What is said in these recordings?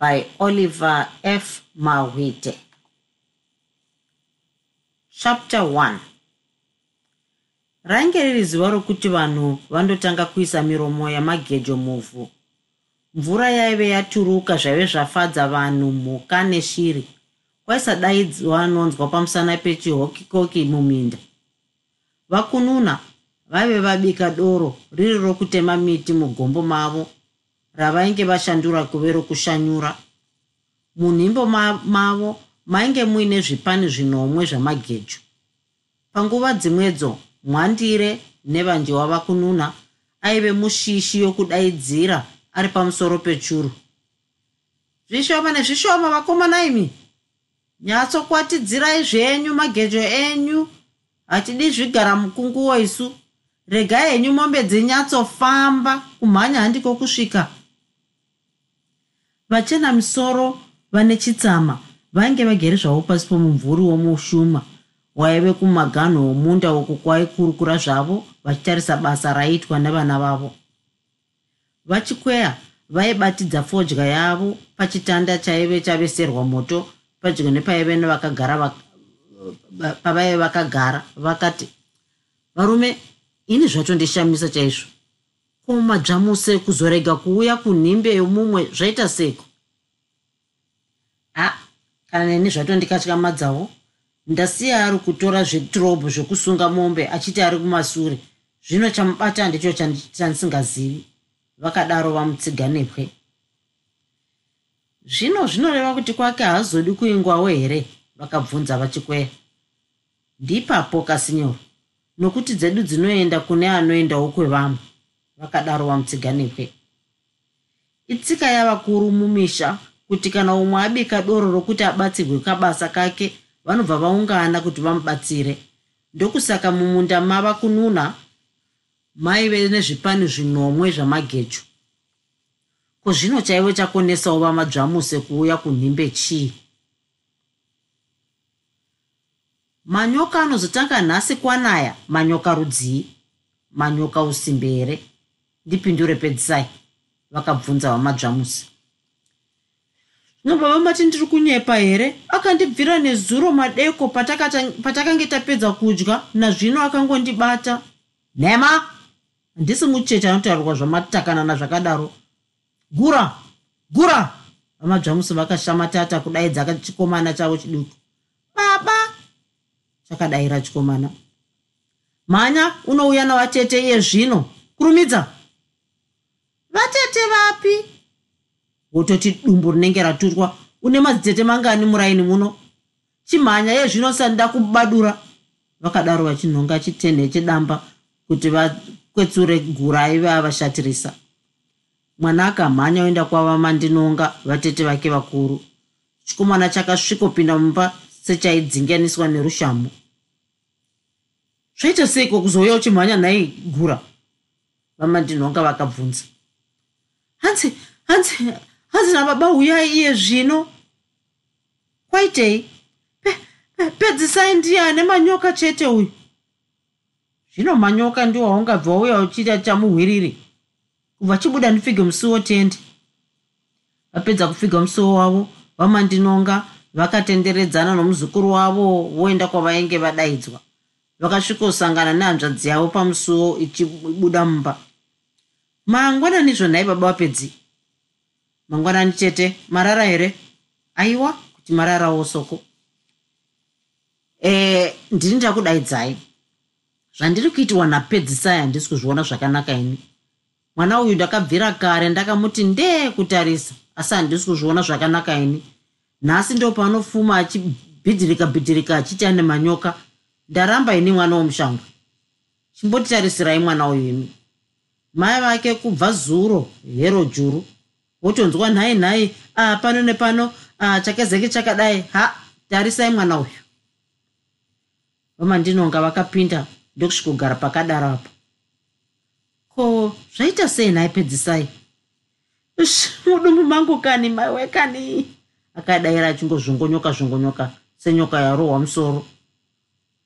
by oliver f. Mahwite chapter 1 rainge riri zuva rokuti vanhu vandotanga kuisa miromo yamagejo muvhu. Mvura yaive yaturuka zvaive zvafadza vanhu mhuka neshiri kwaisadaidzwa anonzwa pamusana pechihokikoki muminda. Vakununa vaive vabika doro riri rokutema miti mugombo mavo ravainge vashandura kuve rokushanyura. Munhimbo mavo mainge muine zvipani zvinomwe zvamagejo panguva dzimwedzo mwandire nevanji wava kununa aive mushishi yokudaidzira ari pamusoro pechuru. Zvishoma nezvishoma vakomana imi! Nyatsokwatidzirai zvenyu magejo enyu! Hatidi zvigara mukunguwo isu. Regai henyu mombe dzinyatsofamba kumhanya handiko kusvika vachena misoro vane chitsama vainge vagere zvavo pasi pomumvuri womushuma. Waive kumaganho womunda uku kwaikurukura zvavo vachitarisa basa raiitwa nevana vavo. Vachikweya vaibatidza fodya yavo pachitanda chaive chaveserwa moto padyo nepaive nevakagara pavaive vakagara vakati varume ini zvacho ndishamisa chaizvo ko madzvamuse kuzorega kuuya kunhimbe yomumwe zvaita seko. Ha kana neni zvato ndikatyamadzawo ndasiya ari kutora zvetirobho zvokusunga mombe achiti ari kumasure. Zvino chamubata ndicho chandisingazivi. Vakadaro vamutsiga nepwe zvino zvinoreva kuti kwake haazodi kuingwawo here? Vakabvunza vachikweya ndipapo kasinyoro nokuti dzedu dzinoenda kune anoendawo kwevamwe vakadaro vamutsiga nepwe itsika yavakuru mumisha kuti kana umwe abika doro rokuti abatsirwe kabasa kake vanobva vaungana kuti vamubatsire. Ndokusaka mumunda mava kununa maive nezvipani zvinomwe zvamagecho ko zvino chaivo chakonesawo vamadzvamuse kuuya kunhimbe chii? Manyoka anozotanga nhasi kwanaya manyoka rudzii manyoka usimbere ndipindure pedzisai vakabvunza vamadzvamusi. Zvino baba mati ndiri kunyepa here? Akandibvira nezuro madeko patakange tapedza kudya nazvino akangondibata. Nhema handisi mucheche anotaurwa zvamatakanana zvakadaro. Gura gura! Vamadzvamusi vakashamatata kudaidza chikomana chavo chiduku. Baba! Chakadayira chikomana. Mhanya unouya navatete iye zvino. Kurumidza vatete vapi? Wototi dumbu rinenge raturwa une madzitete mangani muraini muno? Chimhanya ye zvino sandida kubadura vakadaro vachinhonga chitenhe chedamba kuti vakwetsure gura aive avashatirisa mwana akamhanya oenda kwava mandinonga vatete vake vakuru. Chikomana chakasvikopinda mumba sechaidzinganiswa nerushambo. Zvaita seiko kuzouya uchimhanya nhai gura? Vamandinhonga vakabvunza hanzi hanzi hanzi nababa uyai iye zvino. Kwaitei pedzisai ndiane manyoka chete uyu. Zvino manyoka ndiwo waungabva wauya uchiita chamuhwiriri. Kubva chibuda ndifige musuwo tende vapedza kufiga musuwo wavo vamandinonga vakatenderedzana nomuzukuru wavo voenda kwavainge vadaidzwa. Vakasvikosangana nehanzvadzi yavo pamusuwo ichibuda mumba mangwananizvo nhai baba vapedzi mangwanani chete marara here? Aiwa kuti mararawo soko e, ndiri ndakudaidzai. Zvandiri kuitiwa napedzisai handisi kuzviona zvakanaka ini. Mwana uyu ndakabvira kare ndakamuti ndee kutarisa. Asi handisi kuzviona zvakanaka ini. Nhasi ndo panofuma achibhidhirika bhidhirika achiti ane manyoka ndaramba ini mwana womushango. Chimbotitarisirayi mwana uyu imi mai vake kubva zuro hero juru. Wotonzwa nhai nhai a pano nepano chakezeke chakadai. Ha tarisai mwana uyu. Vamandinonga vakapinda ndokusvikogara pakadaro apo. Ko zvaita sei nhai pedzisai? Mudumbu mangu kani maiwe kani? Akadayira achingozvongonyoka zvongonyoka senyoka yarohwa musoro.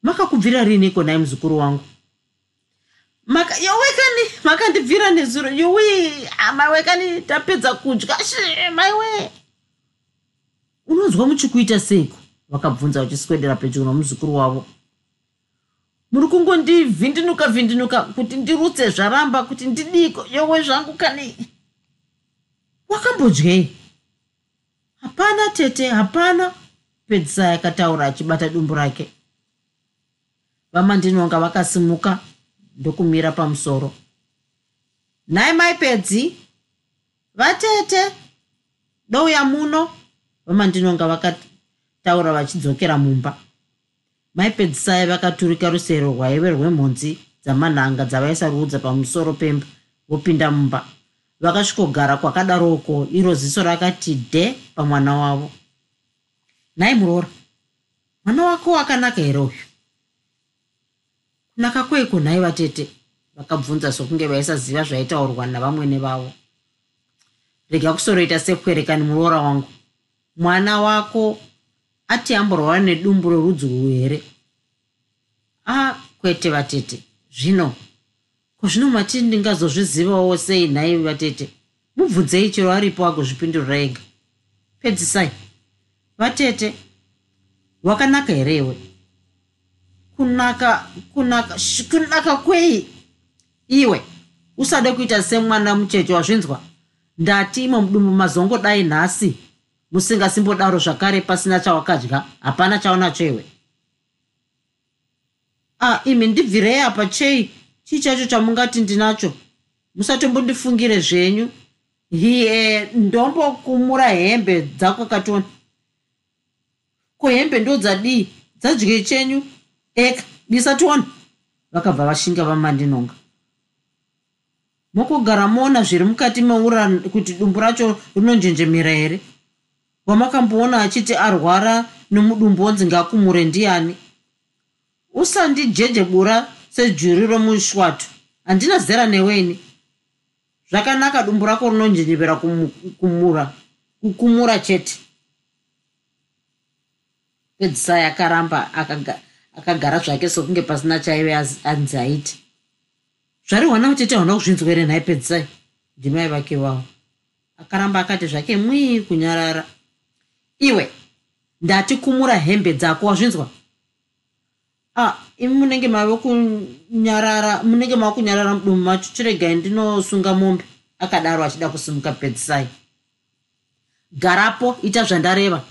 Makakubvira rini iko nai muzukuru wangu yowekani makandibvira nezuro. Yowi maiwekani tapedza kudya. Shi maiwe unonzwa muchikuita seiko? Vakabvunza vachiswedera pedyo nomuzukuru wavo. Muri kungondivhindinuka vhindinuka kuti ndirutse zvaramba kuti ndidiko. Yowe zvangu kani? Wakambodyei hapana tete hapana. Pedzisai akataura achibata dumbu rake. Vamandinonga vakasimuka ndokumira pamusoro. Nhai maipedzi vatete douya muno vamandinonga vakataura vachidzokera mumba. Maipedzisai vakaturika rusero rwaive rwemhonzi dzamanhanga dzavaisa ruudza pamusoro pemba vopinda mumba. Vakasvikogara kwakadaroko iro ziso rakati dhe pamwana wavo. Nhai muroora mwana wako wakanaka here uyu kunaka kweiko nhai vatete? Vakabvunza sokunge vaisaziva zvaitaurwa navamwene vavo. Rega kusoroita sekwerekani muroora wangu. Mwana wako ati amborwara nedumbu rorudzi urwu here? A kwete vatete. Zvino ko zvino mati ndingazozvizivawo sei nhai vatete? Mubvunzei chero aripo agozvipindurira ega. Pedzisai. Vatete wakanaka here iwe kunaka kunaka kunaka kwei? Iwe usade kuita semwana mucheche wazvinzwa. Ndati imo mudumbu mazongodai nhasi. Musingasimbodaro zvakare pasina chawakadya. Hapana chaunacho iwe. A imi ndibvirei apa chei? Chii chacho chamungati ndinacho? Musatombondifungire zvenyu. Hiye ndombokumura hembe dzako katoni ko hembe ndo dzadii dzadye chenyu eka disationa vakabva vashinga vamandinonga. Mokugara moona zviri mukati meura kuti dumbu racho rinonjenjemera here wamakamboona achiti arwara nomudumbu onzi ngakumure ndiani? Usandijejebura sejuri romushwatu handina zera neweni. Zvakanaka dumbu rako rinonjenjemera kumura kukumura chete. Pedzisai akaramba akagara zvake sokunge pasina chaive anzi aiti. Zvari hwana kutete hauna kuzvinzwa here nhai pedzisai ndimai vake vavo. Akaramba akati zvake mwii kunyarara. Iwe ndati kumura hembe dzako wazvinzwa? A imi munenge mave kunyarara munenge mava kunyarara mudumu macho chiregai ndinosunga mombe? Akadaro achida kusimuka pedzisai garapo ita zvandareva.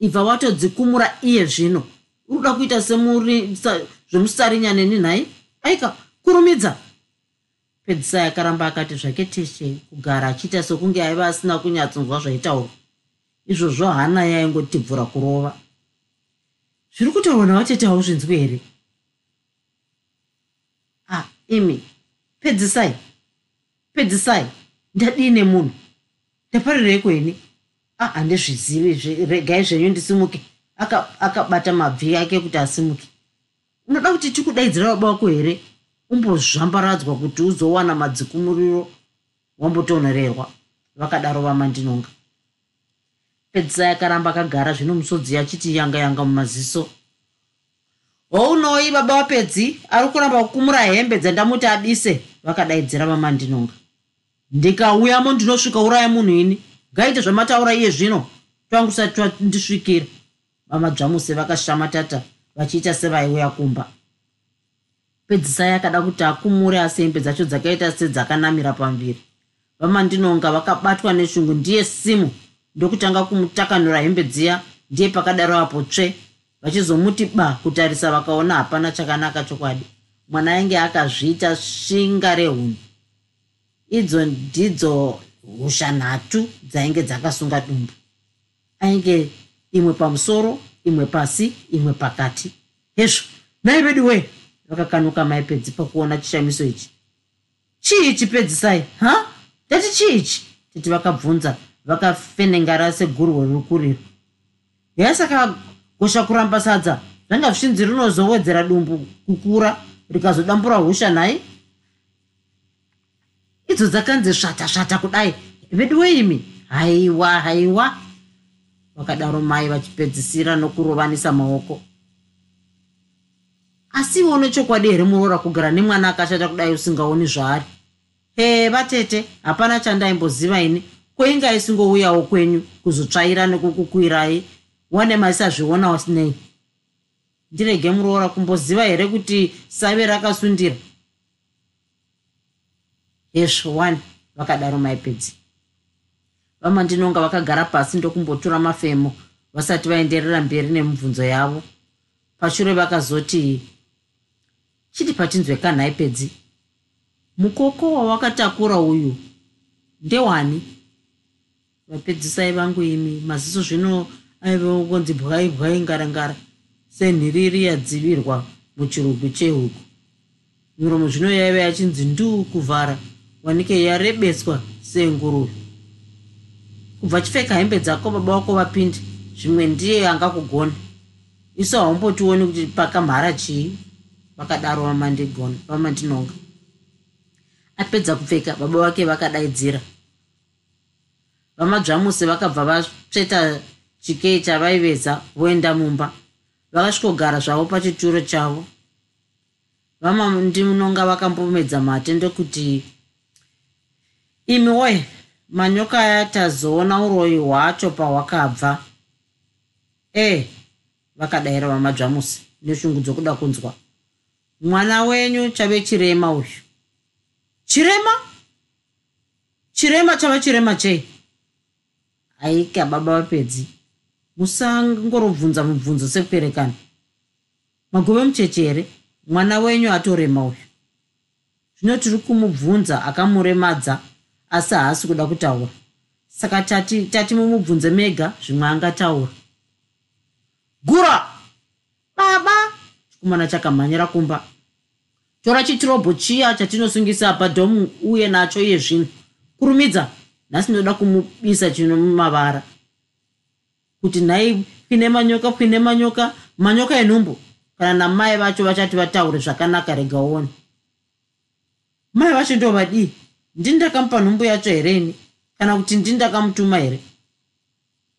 Ibva watodzikumura iye zvino uri kuda kuita zvemusarinyaneni nhai aika kurumidza. Pedzisai akaramba akati zvake teshe kugara achiita sokunge aiva asina kunyatsonzwa zvaitaurwa izvozvo hana yaingotibvura kurova. Zviri kutaurwa navatete hauzvinzwi here? A ah, imi pedzisai pedzisai. Ndadii nemunhu ndaparirei kweni. A ah, handizvizivi regai zvenyu ndisimuke akabata mabvi ake kuti asimuke. Unoda kuti tikudaidzira baba wako here? Umbozvambaradzwa kuti uzowana madzikumuriro wambotonorerwa vakadaro vamandinonga. Pedzisai akaramba akagara zvino musodzi achiti yanga yanga mumaziso. Hounoi baba wapedzi ari kuramba kukumura hembe dzandamuti abise vakadaidzira vamandinonga. Ndikauyamo ndinosvika uraya munhu ini. Ngaite zvamataura iye zvino twangu sati twandisvikira vamadzvamuse vakashamatata vachiita sevaiuya kumba. Pedzisai akada kuti akumure asi hembe dzacho dzakaita sedzakanamira pamviri vamandinonga vakabatwa neshungu ndiye simu ndokutanga kumutakanura hembe dziya ndiye pakadaro apo tsve. Vachizomuti ba kutarisa vakaona hapana chakanaka chokwadi. Mwana ainge akazviita svinga rehuni. Idzo ndidzo husha nhatu dzainge dzakasunga dumbu. Ainge imwe pamusoro imwe pasi imwe pakati. Hezvo mai vedu wee vakakanuka maipedzi pakuona chishamiso ichi. Chii chipedzisai ha? Ndati chii ichi? Titi vakabvunza vakafenengara segurwo riri kuriro yaisaka gosha kuramba sadza. Zvanga zvishinzi rinozowedzera dumbu kukura rikazodambura husha nhai idzo dzakanzi svata svata kudai veduweimi haiwa haiwa vakadaro mai vachipedzisira nokurovanisa maoko. Asiwo nechokwadi here muroora kugara nemwana akashata kudai usingaoni zvaari? He vatete hapana chandaimboziva ini. Kwainga isingouyawo kwenyu kuzotsvaira nekukukwirai wane maisazvionawo sinei? Ndirege muroora kumboziva here kuti save rakasundira? Hezvo one vakadaro maipedzi vamandinonga vakagara pasi ndokumbotora mafemo vasati vaenderera mberi nemibvunzo yavo. Pashure vakazoti chiti patinzwe kanhaipedzi? Mukoko wawakatakura uyu ndewani? Vapedzisai vangu imi maziso zvino aivaongonzi bwai bwai ngarangara senhiriri yadzivirwa muchirugu chehuku. Miromo zvino yaiva yachinzi nduu kuvhara wanike yarebeswa senguruve kubva chipfeka hembe dzako baba wako vapinde zvimwe ndiye angakugona. Isu haumbotioni kuti pakamhara chii vakadaro vamandigona vamandinonga apedza kupfeka baba vake vakadaidzira. Vamadzvamuse vakabva vasveta chikei chavaiveza voenda mumba. Vakasvikogara zvavo pachituro chavo. Vamandinonga vakambomedza mate ndokuti imi woye manyoka aya tazoona uroyi hwacho pahwakabva. Ee vakadayira vamadzvamusi neshungu dzokuda kunzwa. Mwana wenyu chave chirema uyu. Chirema? Chirema chava chirema chei? Aika baba vapedzi. Musangorobvunza mubvunzo sekuperekana. Magove mucheche here? Mwana wenyu atorema uyu. Zvino tiri kumubvunza akamuremadza asi haasi kuda kutaura. Saka tati tati mumubvunze mega zvimwe angataura. Gura! Baba! Chikomana chakamhanyira kumba. Tora chitirobho chiya chatinosungisa padhomu uye nacho iye zvino. Kurumidza! Nhasi ndoda kumubisa chino mumavara. Kuti nhai kwine manyoka kwine manyoka manyoka enhumbu. Kana namai vacho vachati vataure zvakanaka regaoni mai vacho ndovadii ndindakamupa nhumbu yacho hereni kana kuti ndindakamutuma here?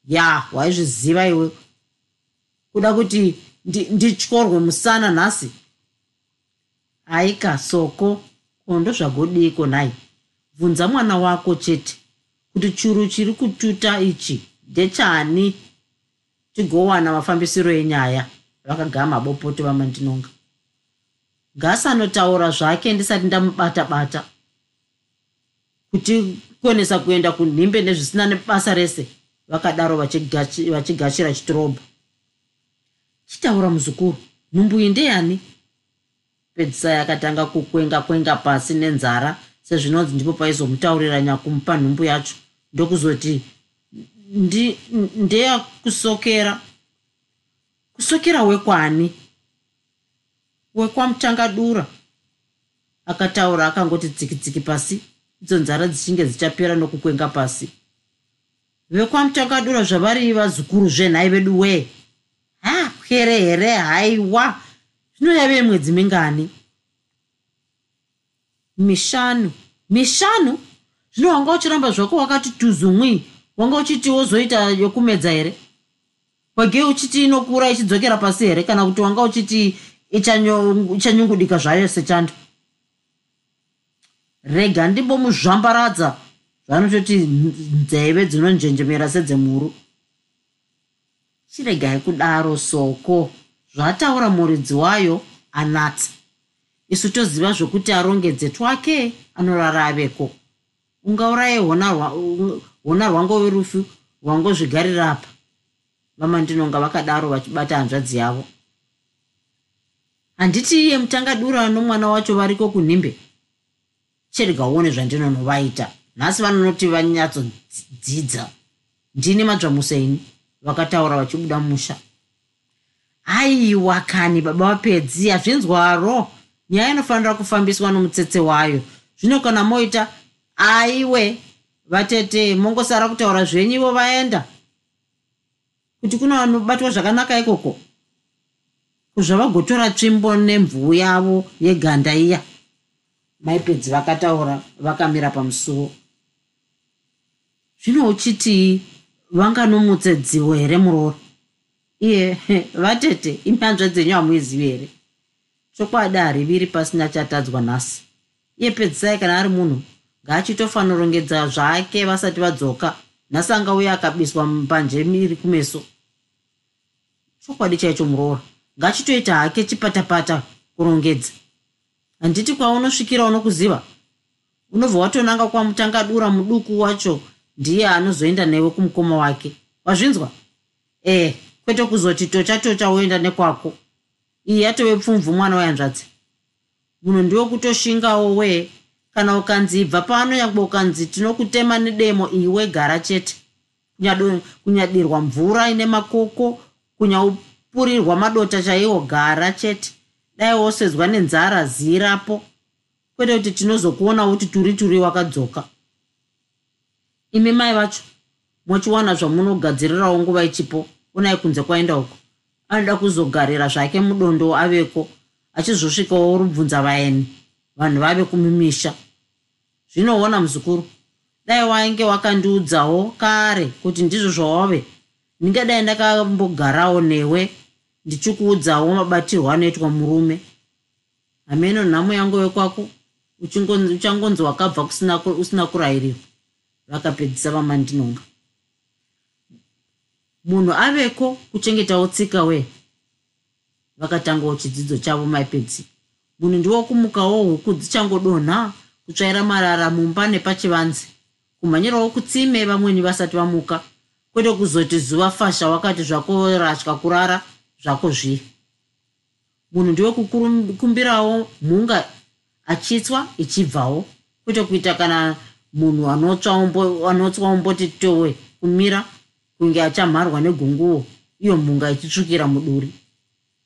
Ya waizviziva iwe kuda kuti ndityorwe musana nhasi? Aika soko kondo zvagodiko nhai? Bvunza mwana wako chete kuti churu chiri kututa ichi ndechani? Tigowana mafambisiro enyaya vakagama mabopoto vamandinonga. Ngasanotaura zvake ndisati ndamubata bata kutikonesa kuenda kunhimbe nezvisina nebasa rese vakadaro vachigashira chitirobho chitaura muzukuru nhumbu iyi ndeyani? Pedzisai akatanga kukwenga kwenga pasi nenzara sezvinonzi ndipo paizomutaurira nyakumupa nhumbu yacho. Ndokuzoti ndeya kusokera. Wekwani? Wekwamutangadura akataura akangoti tsikitsiki pasi idzo nzara dzichinge dzichapera nokukwenga pasi. Vekwamutangadura zvavari vazukuru zvenhai vedu wee ha pwere here haiwa. Zvino yave mwedzi mingani. Mishanu. Mishanu? Zvino wanga uchiramba zvako wakati tuzumwi wanga uchiti wozoita yokumedza here? Wage uchiti inokura ichidzokera pasi here kana kuti wanga uchiti ichanyungudika zvayo sechando rega ndimbomuzvambaradza. Zvanototi nzeve dzinonjenjemera sedzemuru chiregai kudaro soko. Zvataura muridzi wayo anati isu toziva zvokuti arongedze twake anorara aveko ungaurai hona rwango werufu rwangozvigarirapa vamandinonga vakadaro vachibata hanzvadzi yavo. Handiti iye mutangadura nomwana wacho variko kunhimbe cherega uone zvandinonovaita nhasi vanonoti vanyatsodzidza. Ndini madzvamuseini vakataura vachibuda musha aiwa kani baba vapedzi hazvinzwaro nyaya inofanira kufambiswa nomutsetse wayo. Zvino kana moita aiwe vatete mongosara kutaura zvenyu ivo vaenda. Kuti kuna vanobatwa zvakanaka ikoko? Kuzvavagotora tsvimbo nemvuu yavo yeganda iya maipedzi vakataura vakamira pamusuwo zvino uchitii vanganomutse dzivo here muroora iye vatete imhanzva dzenyu hamuizivi here? Chokwadi hariviri pasina chatadzwa nhasi. Iye pedzisai kana ari munhu ngaachitofanirongedza zvake vasati vadzoka nhasi angauya akabiswa mbanje iri kumeso. Chokwadi chaicho muroora ngachitoita hake chipatapata kurongedza handiti kwaunosvikira unokuziva unobva watonanga kwamutangadura muduku wacho ndiye anozoenda newe kumukoma wake. Wazvinzwa? Ee kwete kuzoti tocha tocha woenda nekwako. Iyi yatove pfumvu mwana wehanzvadzi munhu ndiwo kutoshingawo wee kana ukanzi ibva pano nyangwe ukanzi tinokutema nedemo iwe gara chete. Kunyadirwa mvura ine makoko kunyaupurirwa madota chaiwo gara chete dai wosedzwa nenzara zirapo kwete kuti tinozokuona kuti turi turi wakadzoka. Imi mai vacho mochiwana zvamunogadzirirawo nguva ichipo unai kunze kwaenda uko. Anoda kuzogarira zvake mudondo aveko achizosvikawo rubvunza vaeni vanhu vave kumimisha zvinoona muzukuru dai wainge wakandiudzawo kare kuti ndizvo zvawave. Ndingadai ndakambogarawo newe ndichikuudzawo mabatirwo anoitwa murume. Hameno nhamo yangu wekwako uchangonzi wakabva usina kurayirirwa vakapedzisa vamandinonga. Munhu aveko kuchengetawo tsika we. Vakatangawo chidzidzo chavo maipedzi. Munhu ndiwo kumukawo huku dzichangodonha kutsvaira marara mumba nepachivanzi kumhanyirawo kutsime vamweni vasati vamuka kwete kuzoti zuva fasha wakati zvako ratya kurara zvako zviye munhu ndiwe kukumbirawo mhunga achitswa ichibvawo kwete kuita kana munhu anotswa umboti towe kumira kunge achamharwa negunguo iyo mhunga ichitsvukira muduri.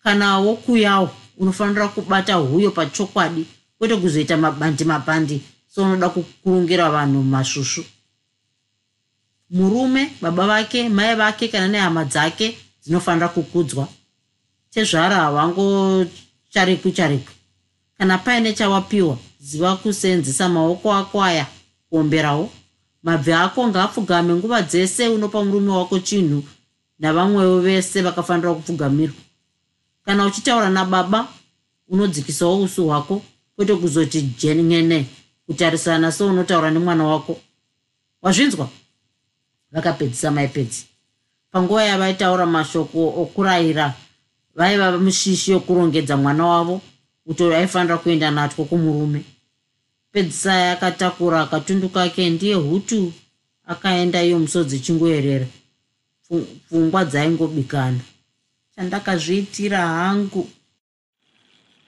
Kana wokuyawo unofanira kubata huyo pachokwadi kwete kuzoita mabandi mabandi sounoda kukurungira vanhu masvusvu murume baba vake mai vake kana nehama dzake dzinofanira kukudzwa tezvara havangocharikwi charikwi kana paine chawapiwa ziva kuseenzesa maoko ako aya kuomberawo. Mabvi ako ngaapfugame nguva dzese unopa murume wako chinhu navamwewo vese vakafanira kupfugamirwa. Kana uchitaura nababa unodzikisawo usu hwako kwete kuzoti jengene kutarisana seunotaura nemwana wako. Wazvinzwa? Vakapedzisa maipedzi. Panguva yavaitaura mashoko okurayira vaiva mushishi yokurongedza mwana wavo kuti aifanira kuenda natwo kumurume. Pedzisai akatakura katundu kake ndiye hutu akaenda iyo musodzi chingoerera pfungwa dzaingobikana. Chandakazviitira hangu.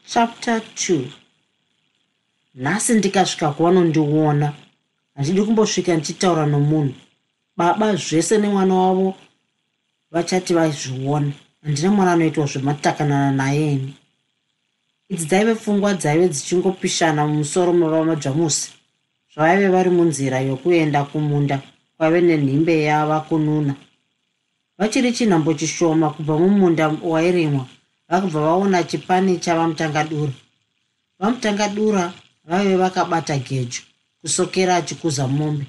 Chapter 2 nhasi ndikasvika kwavanondiona handidi kumbosvika ndichitaura nomunhu. Baba zvese nemwana wavo vachati vaizviona handina mwana anoitwa zvematakanana nayeni idzi dzaive pfungwa dzaive dzichingopishana mumusoro mavamajamusi zvavaive vari munzira yokuenda kumunda kwaive nenhimbe yava kununa. Vachiri chinhambo chishoma kubva mumunda wairimwa vakubva vaona chipani chavamutangadura vamutangadura vaive vakabata gejo kusokera achikuza mombe.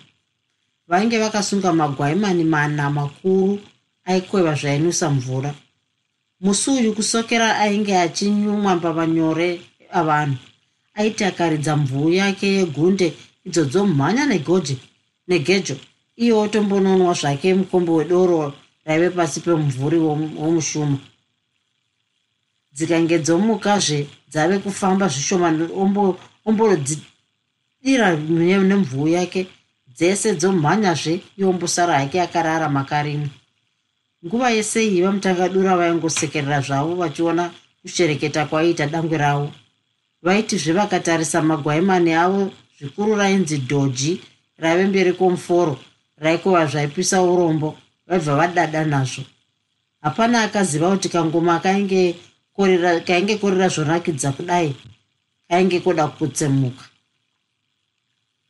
Vainge vakasunga magwaimani mana makuru aikweva zvainusa mvura musi uyu kusokera ainge achinyumwa mbavanyore avanhu. Aiti akaridza mvuu yake yegunde idzo dzomhanya negoje negejo. Iye otombononwa zvake mukombe wedoro raive pasi pemumvuri womushuma. Dzikange dzomukazve dzave kufamba zvishoma omborodzidira nemvuu yake dzese dzomhanyazve iombosara hake akarara makarimwe nguva yese iyi vamutangadura vaingosekerera zvavo vachiona kushereketa kwaiita dangwe ravo. Vaitizve vakatarisa magwaimani avo zvikuru rainzi dhoji raive mberi kwomuforo raikova zvaipisa urombo vaibva vadada nazvo. Hapana akaziva kuti kangoma kainge korera zvonakidza kudai kainge koda kutsemuka.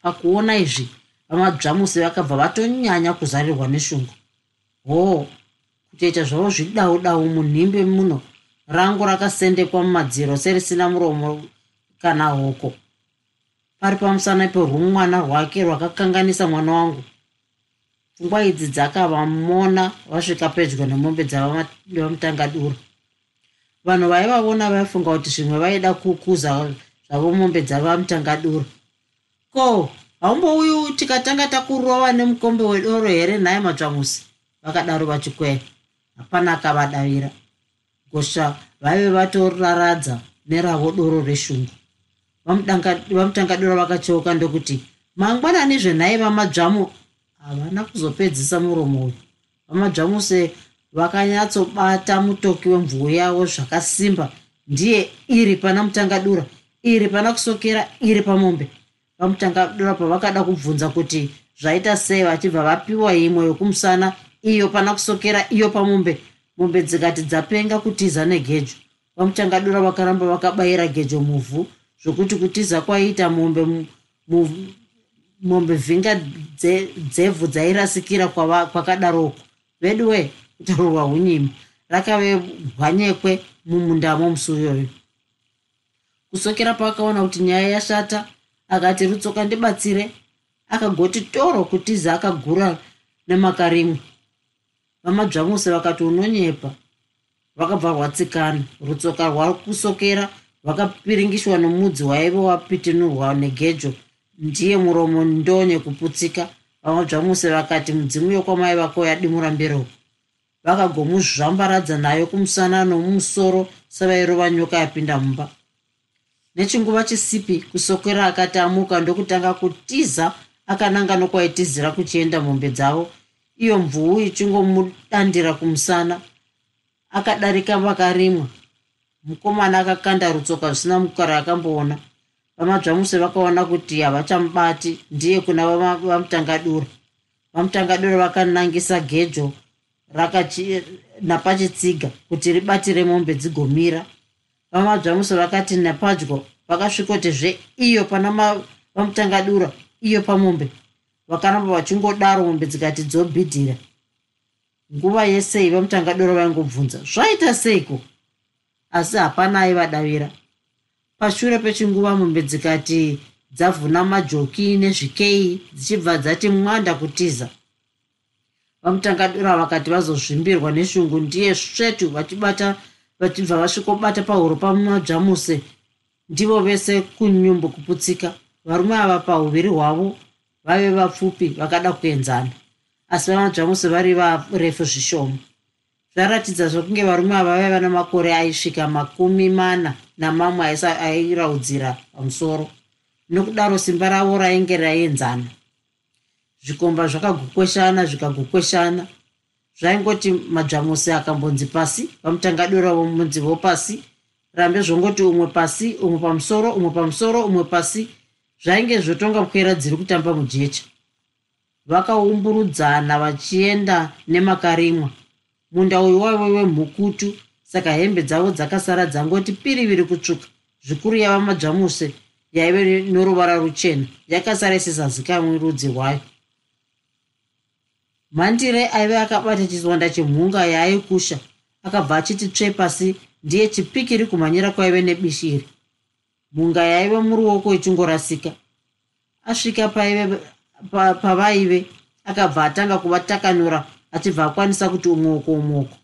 Pakuona izvi vamadzvamusi vakabva vatonyanya kuzarirwa neshungu. Hoo kutoita zvavo zvidau dau munhimbe muno. Rangu rakasendekwa mumadziro serisina muromo kana hoko. Pari pamusana perumwana rwake rwakakanganisa mwana wangu. Pfungwa idzi dzakavamona vasvika pedyo nemombe dzavamutangadura vanhu vaivavona vaifunga kuti zvimwe vaida kukuza zvavo mombe dzavamutangadura ko haumbouyu tikatanga takurova nemukombe wedoro here nhaye matsvamusi? Vakadaro vachikweya hapana akavadavira. Gosva vaive vatoraradza neravo doro reshungu. Vamutangadura vakacheuka ndokuti mangwanani zvenhai vamadzvamu havana kuzopedzisa muromo uyu. Vamadzvamuse vakanyatsobata mutoki wemvuo yavo zvakasimba. Ndiye iri pana mutangadura iri pana kusokera iri pamombe. Vamutangadura pavakada kubvunza kuti zvaita sei vachibva vapiwa imwe yokumusana iyo pana kusokera iyo pamombe. Mombe dzikati dzapenga kutiza negejo. Vamutangadura vakaramba vakabayira gejo muvhu zvokuti kutiza kwaiita mombe mombe vhinga dzevhu dzairasikira kwakadaroko. Veduwe kutaurwa hunyima rakave hwanyekwe mumundamo musi uyoyo kusokera paakaona kuti nyaya yashata akati rutsoka ndibatsire. Akagoti toro kutiza akagura nemakarimwe vamadzvamuse vakati unonyepa vakabva rwatsikana rutsoka rwakusokera vakapiringishwa nomudzi waive wapitinurwa negejo. Ndiye muromo ndonye kuputsika. Vamadzvamuse vakati mudzimu yokwamai vako yadimura mberoko vakagomuzvambaradza nayo kumusana nomumusoro sevairova nyoka yapinda mumba. Nechinguva chisipi kusokera akati amuka ndokutanga kutiza akananga nokwaitizira kuchienda mombe dzavo iyo mvuu ichingomudandira kumusana. Akadarika vakarimwa. Mukomana akakanda rutsoka zvisina mukara akamboona. Vamadzvamuse vakaona kuti havachamubati ndiye kuna vamutangadura vamutangadura vakanangisa gejo napachitsiga kuti ribatire mombe dzigomira. Vamadzvamuso vakati napadyo vakasvikotezve iyo pana vamutangadura iyo pamombe vakaramba vachingodaro mombe dzikati dzobhidhira. Nguva yesei vamutangadura vaingobvunza zvaita seiko? Asi hapana aivadavira. Pashure pechinguva mombe dzikati dzavhuna majoki nezvikei dzichibva dzati mwanda kutiza. Vamutangadura vakati vazozvimbirwa neshungu ndiye svetu vachibata vachibva vasvikobata pahuro pamadzvamuse ndivo vese kunyumbu kuputsika. Varume ava pauviri hwavo vaive vapfupi vakada kuenzana asi vamadzvamuse vari varefu zvishoma. Zvaratidza zvokunge varume ava vaiva namakore aisvika makumi mana namamwe airaudzira pamusoro. Nokudaro simba ravo rainge raienzana. Zvikomba zvakagokweshana zvikagokweshana zvaingoti madzvamusi akambonzi pasi vamutangadura vomunzivo pasi rambe zvongoti umwe pasi umwe pamusoro umwe pamusoro umwe pasi zvainge zvotonga kwera dziri kutamba mujecha. Vakaumburudzana vachienda nemakarimwa. Munda uyu waive wemhukutu saka hembe dzavo dzakasara dzangoti piriviri kutsvuka. Zvikuru yava madzvamuse yaive noruvara ruchena. Yakasara isisazikamwi rudzi rwayo. Mhandire aive akabata chiswanda chemhunga yaaikusha akabva achiti tsve pasi ndiye chipikiri kumhanyira kwaive nebishiri mhunga yaive muruoko ichingorasika. Asvika pavaive pa, pa akabva atanga kuvatakanura achibva akwanisa kuti umwoko umwoko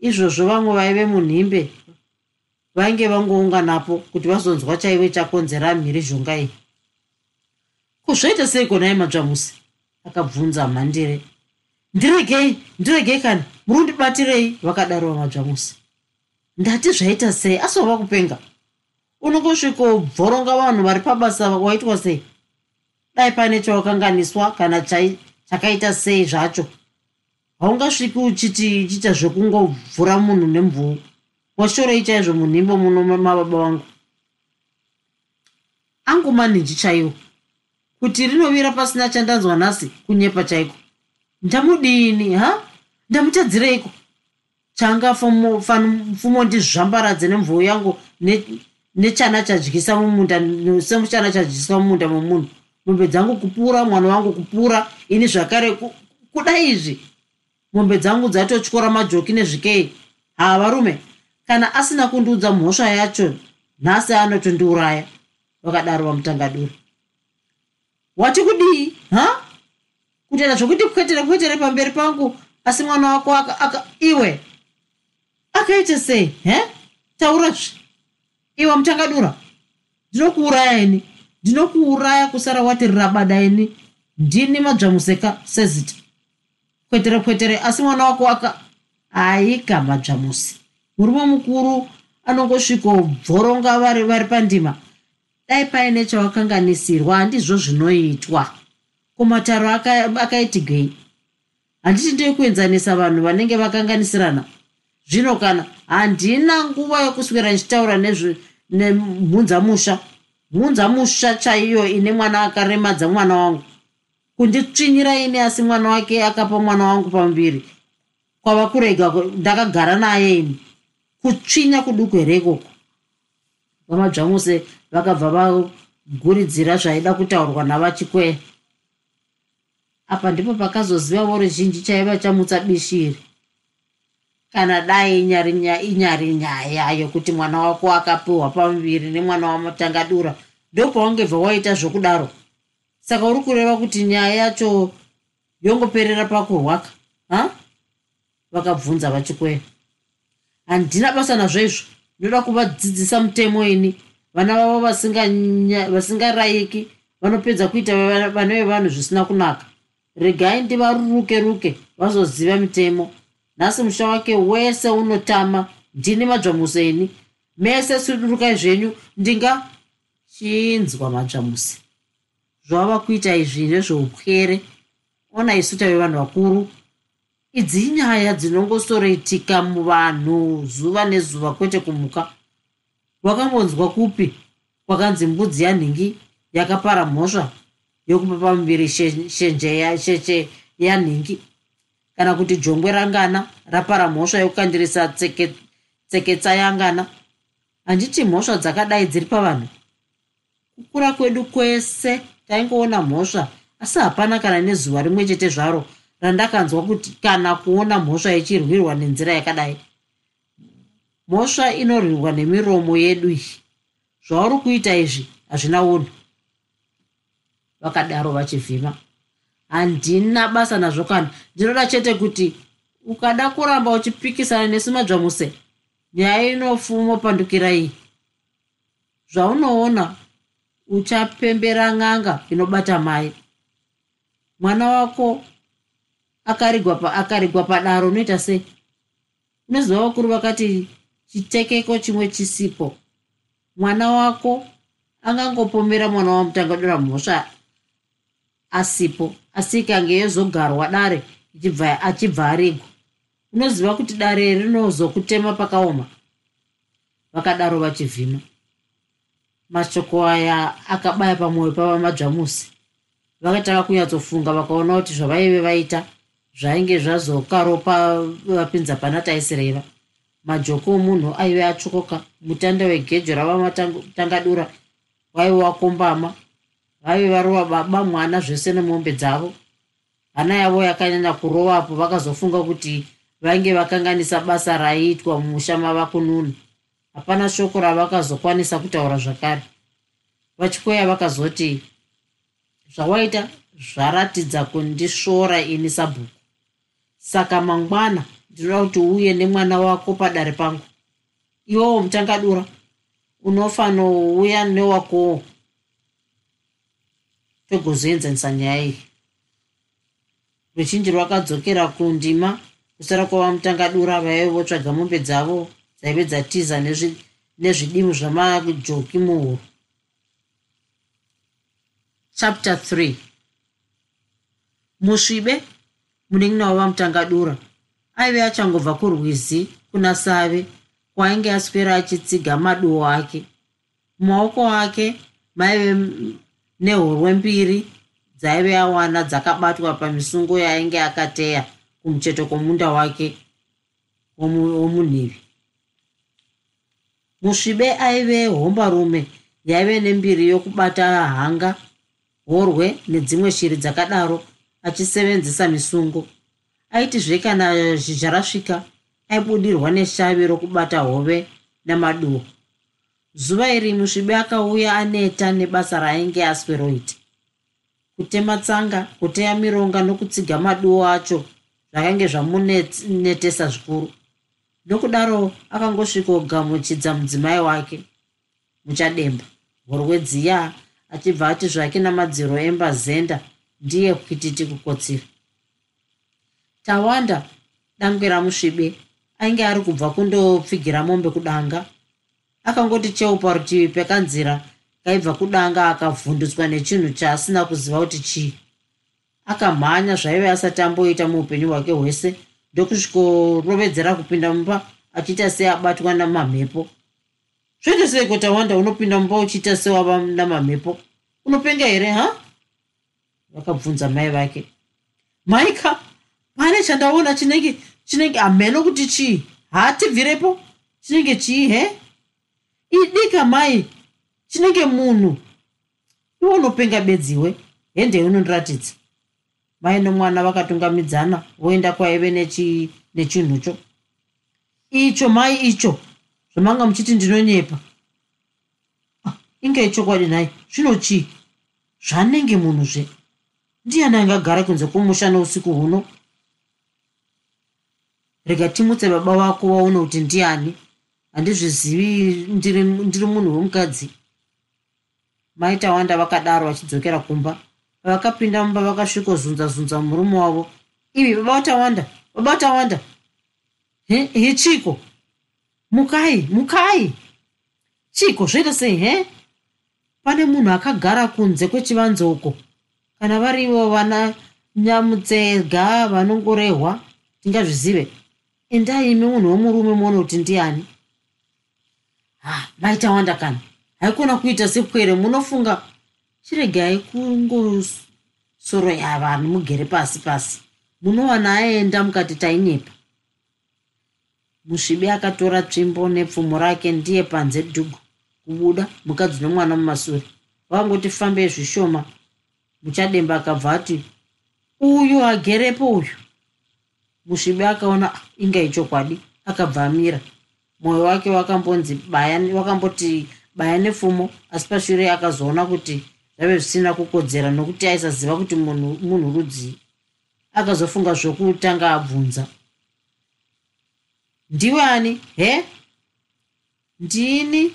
izvozvo vamwe vaive munhimbe vainge vangounganapo kuti vazonzwa chaive chakonzera mhirizhonga iyi. Kuzvoita seiko nai madzvamusi akabvunza mhandire ndiregei ndiregei kani? Murundibatirei vakadaro vamadzvamusi ndati zvaita sei? Asi wava kupenga unongosvikobvoronga vanhu vari pabasa waitwa sei? Dai pane chawakanganiswa kana chakaita sei zvacho. Haungasviki uchiti ichiita zvekungobvura munhu nemvuu. Washorei chaizvo munhimbo muno mababa vangu angu maninji chaiwo. Kuti rinovira pasina chandanzwa nhasi kunyepa chaiko? Ndamudini ha? Ndamutadzireiko changafano ndizvambaradze nemvuu yangu nechana chadyisa mumunda semuchana chadyiswa mumunda memunhu mombe dzangu kupura mwana wangu kupura ini zvakare kuda izvi. Mombe dzangu dzatotyora majoki nezvikei. Haa varume kana asina kundiudza mhosva yacho nhasi anotondiuraya vakadaro vamutangadura wati kudii ha? Kutoita zvokuti kwetere kwetere pamberi pangu asi mwana wako aka, aka iwe akaite sei he? Taurazve iwe mutangadura ndinokuuraya ini? Ndinokuuraya kusara wati rabada ini? Ndini madzvamuseka sezita. Kwetere kwetere asi mwana wako aka aika madzvamusi murume mukuru anongosvikobvoronga vari vari pandima. Dai paine chawakanganisirwa handizvo zvinoitwa. Kumataro akaitigei aka handiti ndoikuenzanisa vanhu vanenge vakanganisirana? Zvino kana handina nguva yokuswera ndichitaura nemhunzamusha mhunzamusha chaiyo ine mwana akaremadza mwana wangu. Kunditsvinyira ini asi mwana wake akapa mwana wangu pamuviri kwava kurega ndakagara naye ini. Kutsvinya kuduku here ikoko? Vamadzvamuse vakabva vaguridzira zvaida kutaurwa navachikweya apa ndipo pakazozivawo ruzhinji chaiva chamutsa bishiri kana dai inyari inyari nyaya yokuti mwana wako akapiwa pamuviri nemwana wamatangadura ndopaungebva waita zvokudaro. Saka uri kureva kuti nyaya yacho yongoperera pakurwaka ha? Vakabvunza vachikweya handina basa nazvo izvo ndoda kuvadzidzisa mutemo ini. Vana vavo vasingarayiki vanopedza kuita vana vevanhu zvisina kunaka. Regai ndivaruruke ruke vazoziva mitemo nhasi musha wake wese unotama. Ndini madzvamusi ini mese sudurukai zvenyu. Ndinga chinzwa madzvamusi zvavava kuita izvi nezveupwere ona isu tave vanhu vakuru. Idzi inyaya dzinongosoroitika muvanhu zuva nezuva kwete kumuka. Wakambonzwa kupi? Kwakanzi mbudzi yanhingi yakapara mhosva yokupa pamuviri shenje yanhingi kana kuti jongwe rangana rapara mhosva yokukandirisa tseketsa yangana handiti mhosva dzakadai dziri pavanhu? Kukura kwedu kwese taingoona mhosva asi hapana kana nezuva rimwe chete zvaro randakanzwa kuti kana kuona mhosva ichirwirwa nenzira yakadai. Mhosva inorwirwa nemiromo yedu iyi. Zvauri kuita izvi hazvina unhu. Vakadaro vachivhima handina basa nazvo kana. Ndinoda chete kuti ukada kuramba uchipikisana nesu madzvamuse nyaya inofumopandukira iyi. Zvaunoona uchapembera ng'anga inobata mai. Mwana wako akarigwa pa akarigwa padaro unoita sei? Unoziva vakuru vakati chitekeko chimwe chisipo. Mwana wako angangopomera mwana wamutangadora mhosva asipo asi ikange yozogarwa dare achibva arigwa unoziva kuti dare rinozokutema pakaoma? Vakadaro vachivhima. Mashoko aya akabaya pamwoyo pavamadzvamusi vakatanga kunyatsofunga vakaona kuti zvavaive vaita zvainge zvazokaropa vapinza pana taisireva. Majoko omunhu aive atyokoka mutanda wegejo ravamatangadura waive wakombama vaive varova baba mwana zvese nemombe dzavo. Hana yavo yakanyanya kurovapo vakazofunga kuti vainge vakanganisa basa raiitwa mumusha mava kununa hapana shoko ravakazokwanisa kutaura zvakare. Vachikweya vakazoti zvawaita zvaratidza kundisvora ini sabhuku. Saka mangwana ndinoda kuti uye nemwana wako padare pangu. Iwowo mutangadura unofanouya newakowo togozoenzanisa nyaya iyi. Ruzhinji rwakadzokera kundima kusara kwava mutangadura vaive votsvaga mombe dzavo dzaive dzatiza nezvidimu zvamajoki muhuro. Chapter 3 musvibe munin'ina wava mutangadura aive achangobva kurwizi kuna save kwainge aswera achitsiga maduo ake. Mumaoko ake maive nehorwe mbiri dzaive awana dzakabatwa pamisungo yainge akateya kumucheto kwomunda wake womunhivi. Musvibe aive hombarume yaive nembiri yokubata hanga horwe nedzimwe shiri dzakadaro achisevenzesa misungo aitizve kana zhizha rasvika aibudirwa neshavi rokubata hove namaduo zuva iri musvibi akauya aneta nebasa raainge asweroita kutema tsanga kuteya mironga nokutsiga maduo acho zvakange zvamunetesa zvikuru. Nokudaro akangosvikogamuchidza mudzimai wake muchademba. Horwedziya achibva ati zvake namadziro emba zenda ndiye kuititi kukotsira. Tawanda dangwe ramusvibe ainge ari kubva kundopfigira mombe kudanga akangoti cheu parutivi pekanzira kaibva kudanga akavhundutswa nechinhu chaasina kuziva kuti chii. Akamhanya zvaive asati amboita muupenyu hwake hwese ndokusvikorovedzera kupinda mumba achiita sei abatwa namamhepo. Zvoita sei kotawanda unopinda mumba uchiita sewava namamhepo? Unopenga here ha? Vakabvunza mai vake. Maika pane chandaona chinenge chinenge hameno kuti chii? Haatibvirepo? Chinenge chii he idika mai chinenge munhu iwe unopenga bedziwe hende unondiratidza. Mai nomwana vakatungamidzana voenda kwaive nechinhucho. Icho mai icho zvamanga muchiti ndinonyepa. Ah, inge ichokwadi nhai zvino chii zvanenge munhuzve ndiani angagara kunze kwomusha nousiku huno? Rega timutse baba vako waone kuti ndiani handizvizivi ndiri munhu wemukadzi maitawanda vakadaro vachidzokera kumba. Pavakapinda mumba vakasvikozunza-zunza murume wavo. Ivi baba vatawanda baba vatawanda he chiko? Mukai mukai. Chiko zvoita sei he? Pane munhu akagara kunze kwechivanze uko. Kana varivo vana nyamutsega vanongorehwa tingazvizive. Endai imi munhu womurume muone kuti ndiani ha maitawanda kana haikona kuita sekwere munofunga. Chiregai kungosoro yavanhu mugere pasi pasi. Munowana aenda mukati tainyepa musvibi akatora tsvimbo nepfumo rake ndiye panze dhugu. Kubuda mukadzi nomwana mumasure. Vakangoti fambei zvishoma. Muchademba akabva ati uyu agerepo uyu. Musvibi akaona inga ichokwadi akabva amira mwoyo wake wakambonzi wakamboti baya nepfumo asi pashure akazoona kuti zvave zvisina kukodzera nokuti aisaziva kuti munhu rudzii akazofunga zvokutanga abvunza. Ndiwe ani? He? Ndini?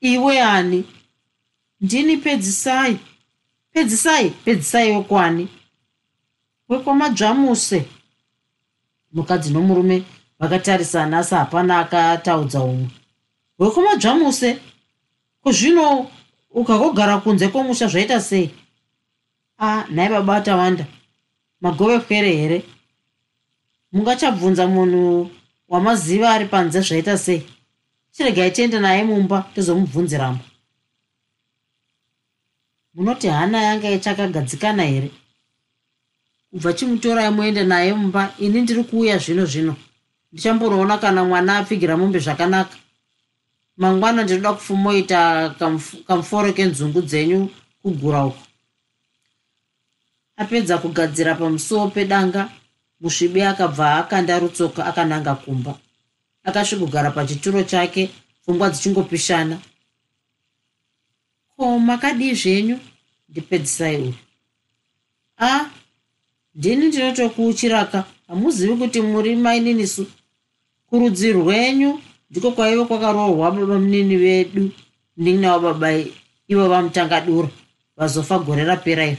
Iwe ani? Ndini pedzisai? Pedzisai? Pedzisai wekwani wekwamadzvamuse mukadzi nomurume vakatarisana asi hapana akataudza umwe wekwamadzvamuse kuzvino ukakogara kunze kwomusha zvaita sei? A nhai baba tawanda magove pwere here? Mungachabvunza munhu wamaziva ari panze zvaita sei? Chiregai tiende naye mumba tizomubvunziramo. Munoti hana yanga ichakagadzikana here? Kubva chimutorai muende naye mumba ini ndiri kuuya zvino zvino ndichamboroona kana mwana apfigira mombe zvakanaka. Mangwana ndinoda kufumoita kamuforo kenzungu dzenyu kugura uko apedza kugadzira pamusuwo pedanga musvibi akabva akanda rutsoka akananga kumba. Akasvigogara pachituro chake pfungwa dzichingopishana. Ko makadii zvenyu? Ndipedzisai uyu a ndini ndinotokuuchiraka. Hamuzivi kuti muri maininisu kurudzi rwenyu ndiko kwaive kwakaroorwa baba munini vedu ndininawo baba ivo vamutangadura vazofa gore rapera iro.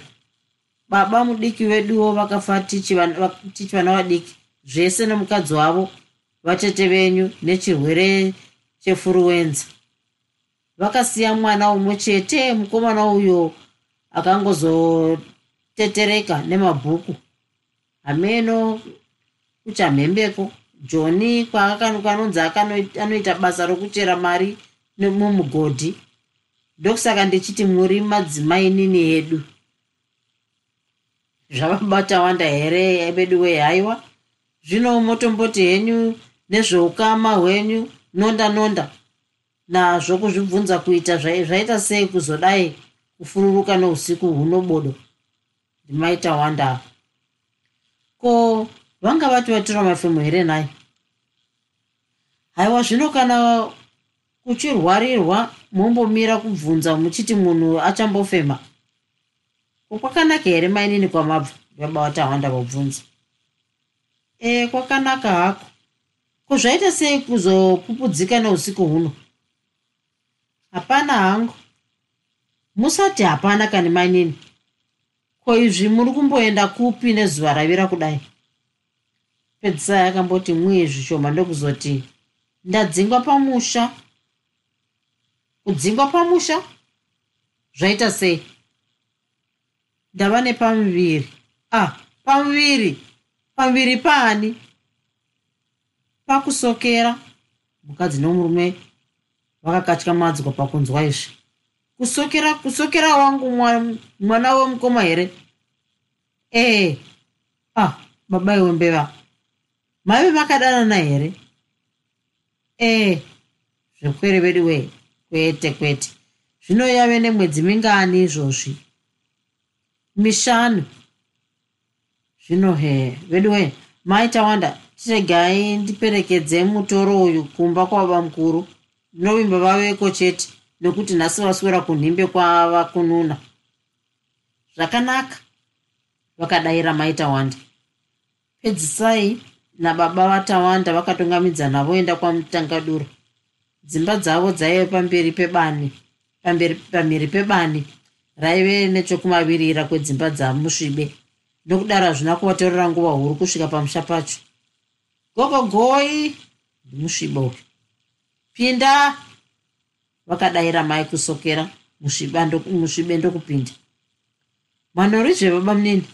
Baba mudiki veduwo vakafa tichivana vadiki zvese nemukadzi wavo vatete venyu nechirwere chefuruwenza. Vakasiya mwana umwe chete mukomana uyo akangozotetereka nemabhuku. Hameno kuchamhembeko joni kwakanonzi anoita basa rokuchera mari mumugodhi ndokusaka ndichiti muri madzimai nini yedu zvavabata wanda here vedu wehaiwa zvino motomboti henyu nezveukama hwenyu nonda nonda. Nazvo kuzvibvunza kuita zvaita sei kuzodai kufururuka nousiku huno bodo? Ndimaita wanda. Ko vanga vati vatora mafemo here nai? Haiwa zvino kana kuchirwarirwa mombomira kubvunza muchiti munhu achambofema kokwakanaka here mainini kwamabva? Baba vatawanda vabvunza e kwakanaka hako. Ko zvaita sei kuzopupudzika neusiku huno? Hapana hangu. Musati hapana kani mainini ko izvi muri kumboenda kupi nezuva ravira kudai pedzisai akamboti mwii zvishoma ndokuzoti ndadzingwa pamusha. Kudzingwa pamusha zvaita sei? Ndava nepamuviri. Ah pamuviri. Pamuviri paani? Pakusokera. Mukadzi nomurume vakakatya madzwa pakunzwa izvi. Kusokera kusokera wangu mwana wemukoma here? Ee ah babai wembeva maive makadanana here? Ee zvekwere vedu wee kwete kwete. Zvino yave nemwedzi mingani izvozvi. Mishanu. Zvino he vedu wee maita wanda. Tiregai ndiperekedze mutoro uyu kumba kwababa mukuru. Ndinovimba vaveko chete nekuti nhasi vaswera kunhimbe kwava kununa. Zvakanaka. Vakadayira maita wanda. Pedzisai nababa vatawanda vakatongamidzana voenda kwamutangadura dzimba dzavo dzaive pamberi pebani pamhiri pebani raive nechokumavirira kwedzimba dzamusvibe. Nokudaro hazvina kuvatorera nguva huru kusvika pamusha pacho. Gogogoi ndimusvibe uyu. Pinda vakadayira mai kusokera musvibe ndokupinda. Manheru zvebaba munini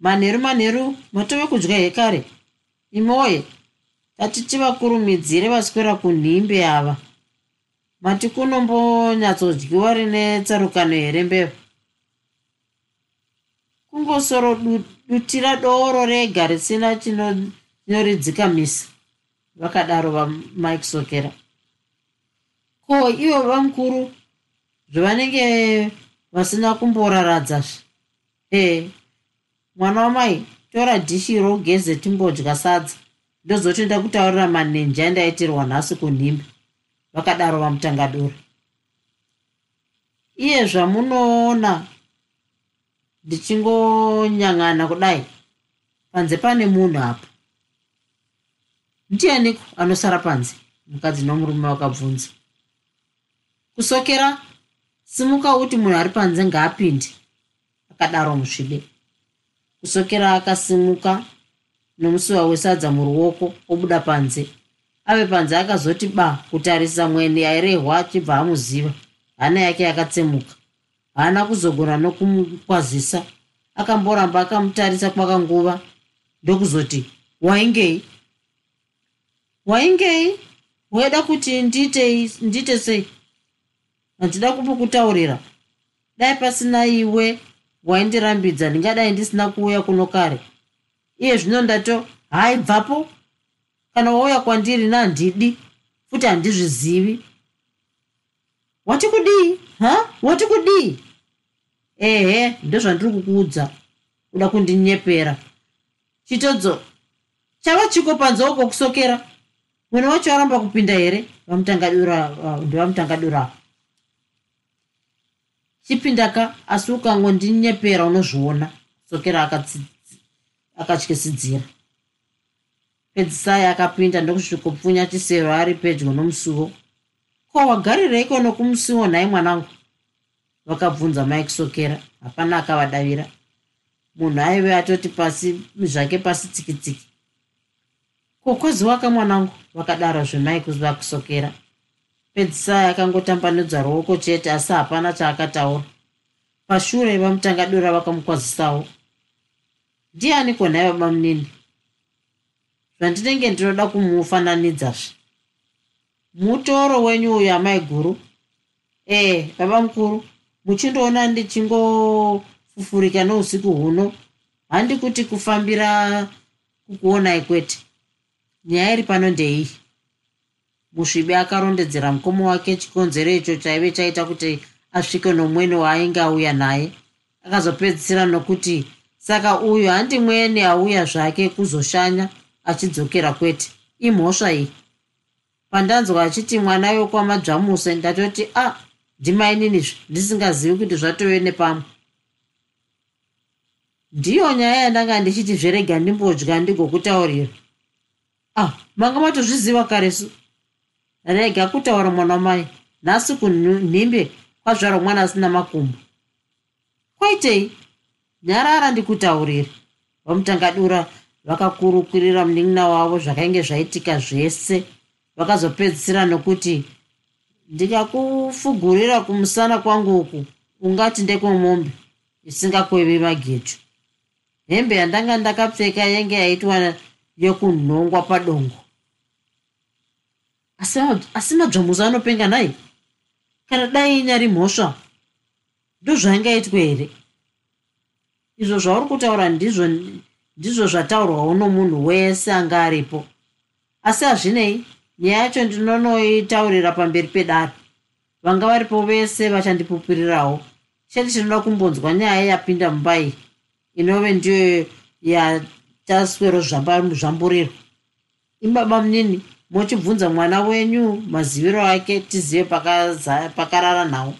manheru manheru matove kudya hekare imoye tatiti vakurumidzire vaswera kunhimbe ava. Mati kunombonyatsodyiwa rine tsarukano here mbeva kungosoro dutira doro rega risina chinoridzikamisa vakadaro vamike sokera. Ko ivo vamukuru zvavanenge vasina kumboraradzazve ee mwana wamai tora dhishi rogeze timbodya sadza. Ndozoti ndakutaurira manenje andaitirwa nhasi kunhimbe vakadaro vamutangadura. Iye zvamunoona ndichingonyang'ana kudai. Panze pane munhu apo ndianiko anosara panze? Mukadzi nomurume vakabvunza kusokera simuka uti munhu ari panze ngaapinde. Akadaro musvibe kusokera akasimuka nomusiwa wesadza muruoko obuda panze. Ave panze akazoti ba kutarisa mwene airehwa achibva amuziva. Hana yake yakatsemuka. Haana kuzogona nokumukwazisa akamboramba akamutarisa kwakanguva. Ndokuzoti waingei? Waingei? Waida kuti ndiite ndiite sei? Handida kupokutaurira dai pasina iwe waindirambidza ndingadai ndisina kuuya kuno kare. Iye zvino ndato hai bvapo kana wauya kwandiri nandidi futi handizvizivi. Wati kudii ha? Wati kudii? Ehe ndozvandiri kukuudza kuda kundinyepera. Chitodzo chava chiko panze uko kusokera? Mwene wacho aramba kupinda here? Vamutangadura ndevamutangadura chipindaka asi ukangondinyepera unozviona. Kusokera akatyisidzira pedzisai akapinda ndokusvikopfunya chisero ari pedyo nomusuwo. Ko wagarireiko nokumusiwo nhai mwanangu? Vakabvunza mike sokera hapana akavadavira. Munhu aive atoti pasi zvake pasi tsikitsiki ko kwaziwaka mwanangu? Vakadaro zvemike vakusokera pedzisai akangotambanudza ruoko chete asi hapana chaakataura. Pashure vamutangadura vakamukwazisawo ndiani konhai baba munini? Zvandinenge ndinoda kumufananidzazve. Mutoro wenyu uyu amai guru ee baba mukuru muchindoona ndichingofufurika nousiku huno. Handi kuti kufambira kukuonai kwete. Nyaya iri pano ndeiyi musvibi akarondedzera mukoma wake chikonzero icho chaive chaita kuti asvike nomwene waainge auya naye. Akazopedzisira nokuti saka uyu handi mwene auya zvake kuzoshanya achidzokera kwete. Imhosva iyi. Pandanzwa achiti mwana yokwamadzvamuse ndatoti a ah, ndimaininizve ndisingazivi kuti zvatove nepamwe. Ndiyo nyaya yandanga ndichiti zverega ndimbodya ndigokutaurira. Ah manga matozviziva karesu rega kutaura mwana wamai? Nhasi kunhimbe kwazvarwa mwana asina makumbo. Kwaitei? Nyarara ndikutaurire. Vamutangadura vakakurukurira munin'ina wavo zvakainge zvaitika zvese. Vakazopedzisira nokuti ndikakufugurira kumusana kwangu uku ungati ndekwemombe isingakwevi magetu hembe yandanga ndakapfeka yenge yaitwa yokunhongwa padongo asi madzvamuzo anopenga nai kana dai inyari mhosva ndozvaingaitwe here? Izvo zvauri kutaura ndizvo ndizvo zvataurwawo nomunhu wese anga aripo. Asi hazvinei nyaya yacho ndinonoitaurira pamberi pedare. Vanga varipo vese vachandipupirirawo chete chinoda kumbonzwa nyaya yapinda mumba iyi inove ndiyo yataswero zvamburiro. Ibaba munini muchibvunza mwana wenyu maziviro ake tizive pakarara nhau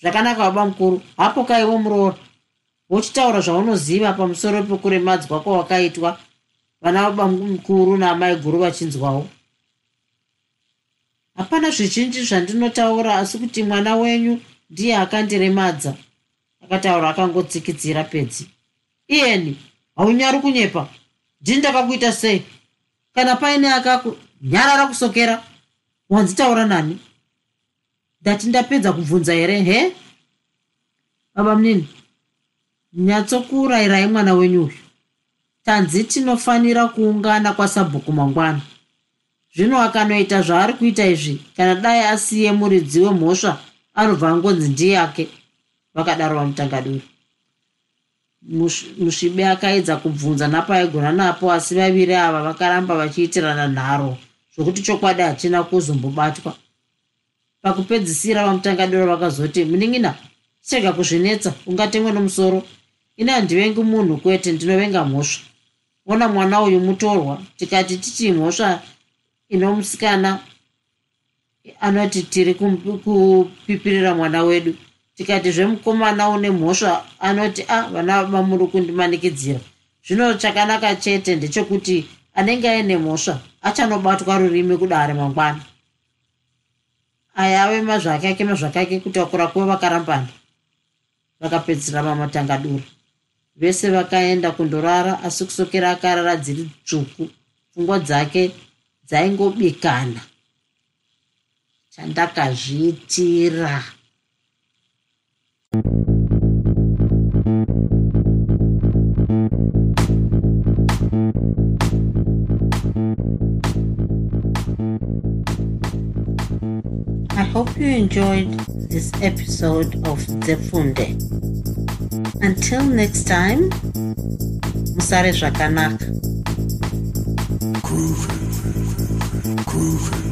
zvakanaka baba mukuru. Hapo kaiwo muroora. Wochitaura zvaunoziva pamusoro pekuremadzwa kwawakaitwa vana baba mukuru naamai guru vachinzwawo. Hapana zvizhinji zvandinotaura asi kuti mwana wenyu ndiye akandiremadza. Akataura akangotsikidzira pedzi. Iyeni haunyari kunyepa. Ndini ndakakuita sei kana paine akakunyarara kusokera wanzitaura nani? Ndati ndapedza kubvunza here he? Baba munini nyatsokurayirai mwana wenyu uyu. Tanzi tinofanira kuungana kwasabhuku mangwana. Zvino akanoita zvaari kuita izvi kana dai asiye muridzi wemhosva anobva angonzi ndiyake vakadaro vamutangaduri musvibe akaedza kubvunza napaigona napo asi vaviri ava vakaramba vachiitirana nharo. Zvokuti chokwadi hachina kuzombobatwa. Pakupedzisira vamutangadiro vakazoti munin'ina chega kuzvinetsa ungatemwe nomusoro. Ini handivengi munhu kwete ndinovenga mhosva. Ona mwana uyu mutorwa. Tikati tichi mhosva inomusikana anoti tiri kupipirira mwana wedu tikati zvemukomana une mhosva anoti a ah, vana vamuri kundimanikidzira zvino chakanaka chete ndechekuti anenge aine mhosva achanobatwa rurimi kudare mangwana. Aya ave mazvakake mazvakake kutakura kuva vakarambana. Vakapedzisira vamatangadura vese vakaenda kundorara asi kusokera akarara dziri tsvuku. Pfungwa dzake dzaingobikana. Chandakazviitira I hope you enjoyed this episode of Zefunde. Until next time, Musare Zvakanaka. Groovy, groovy.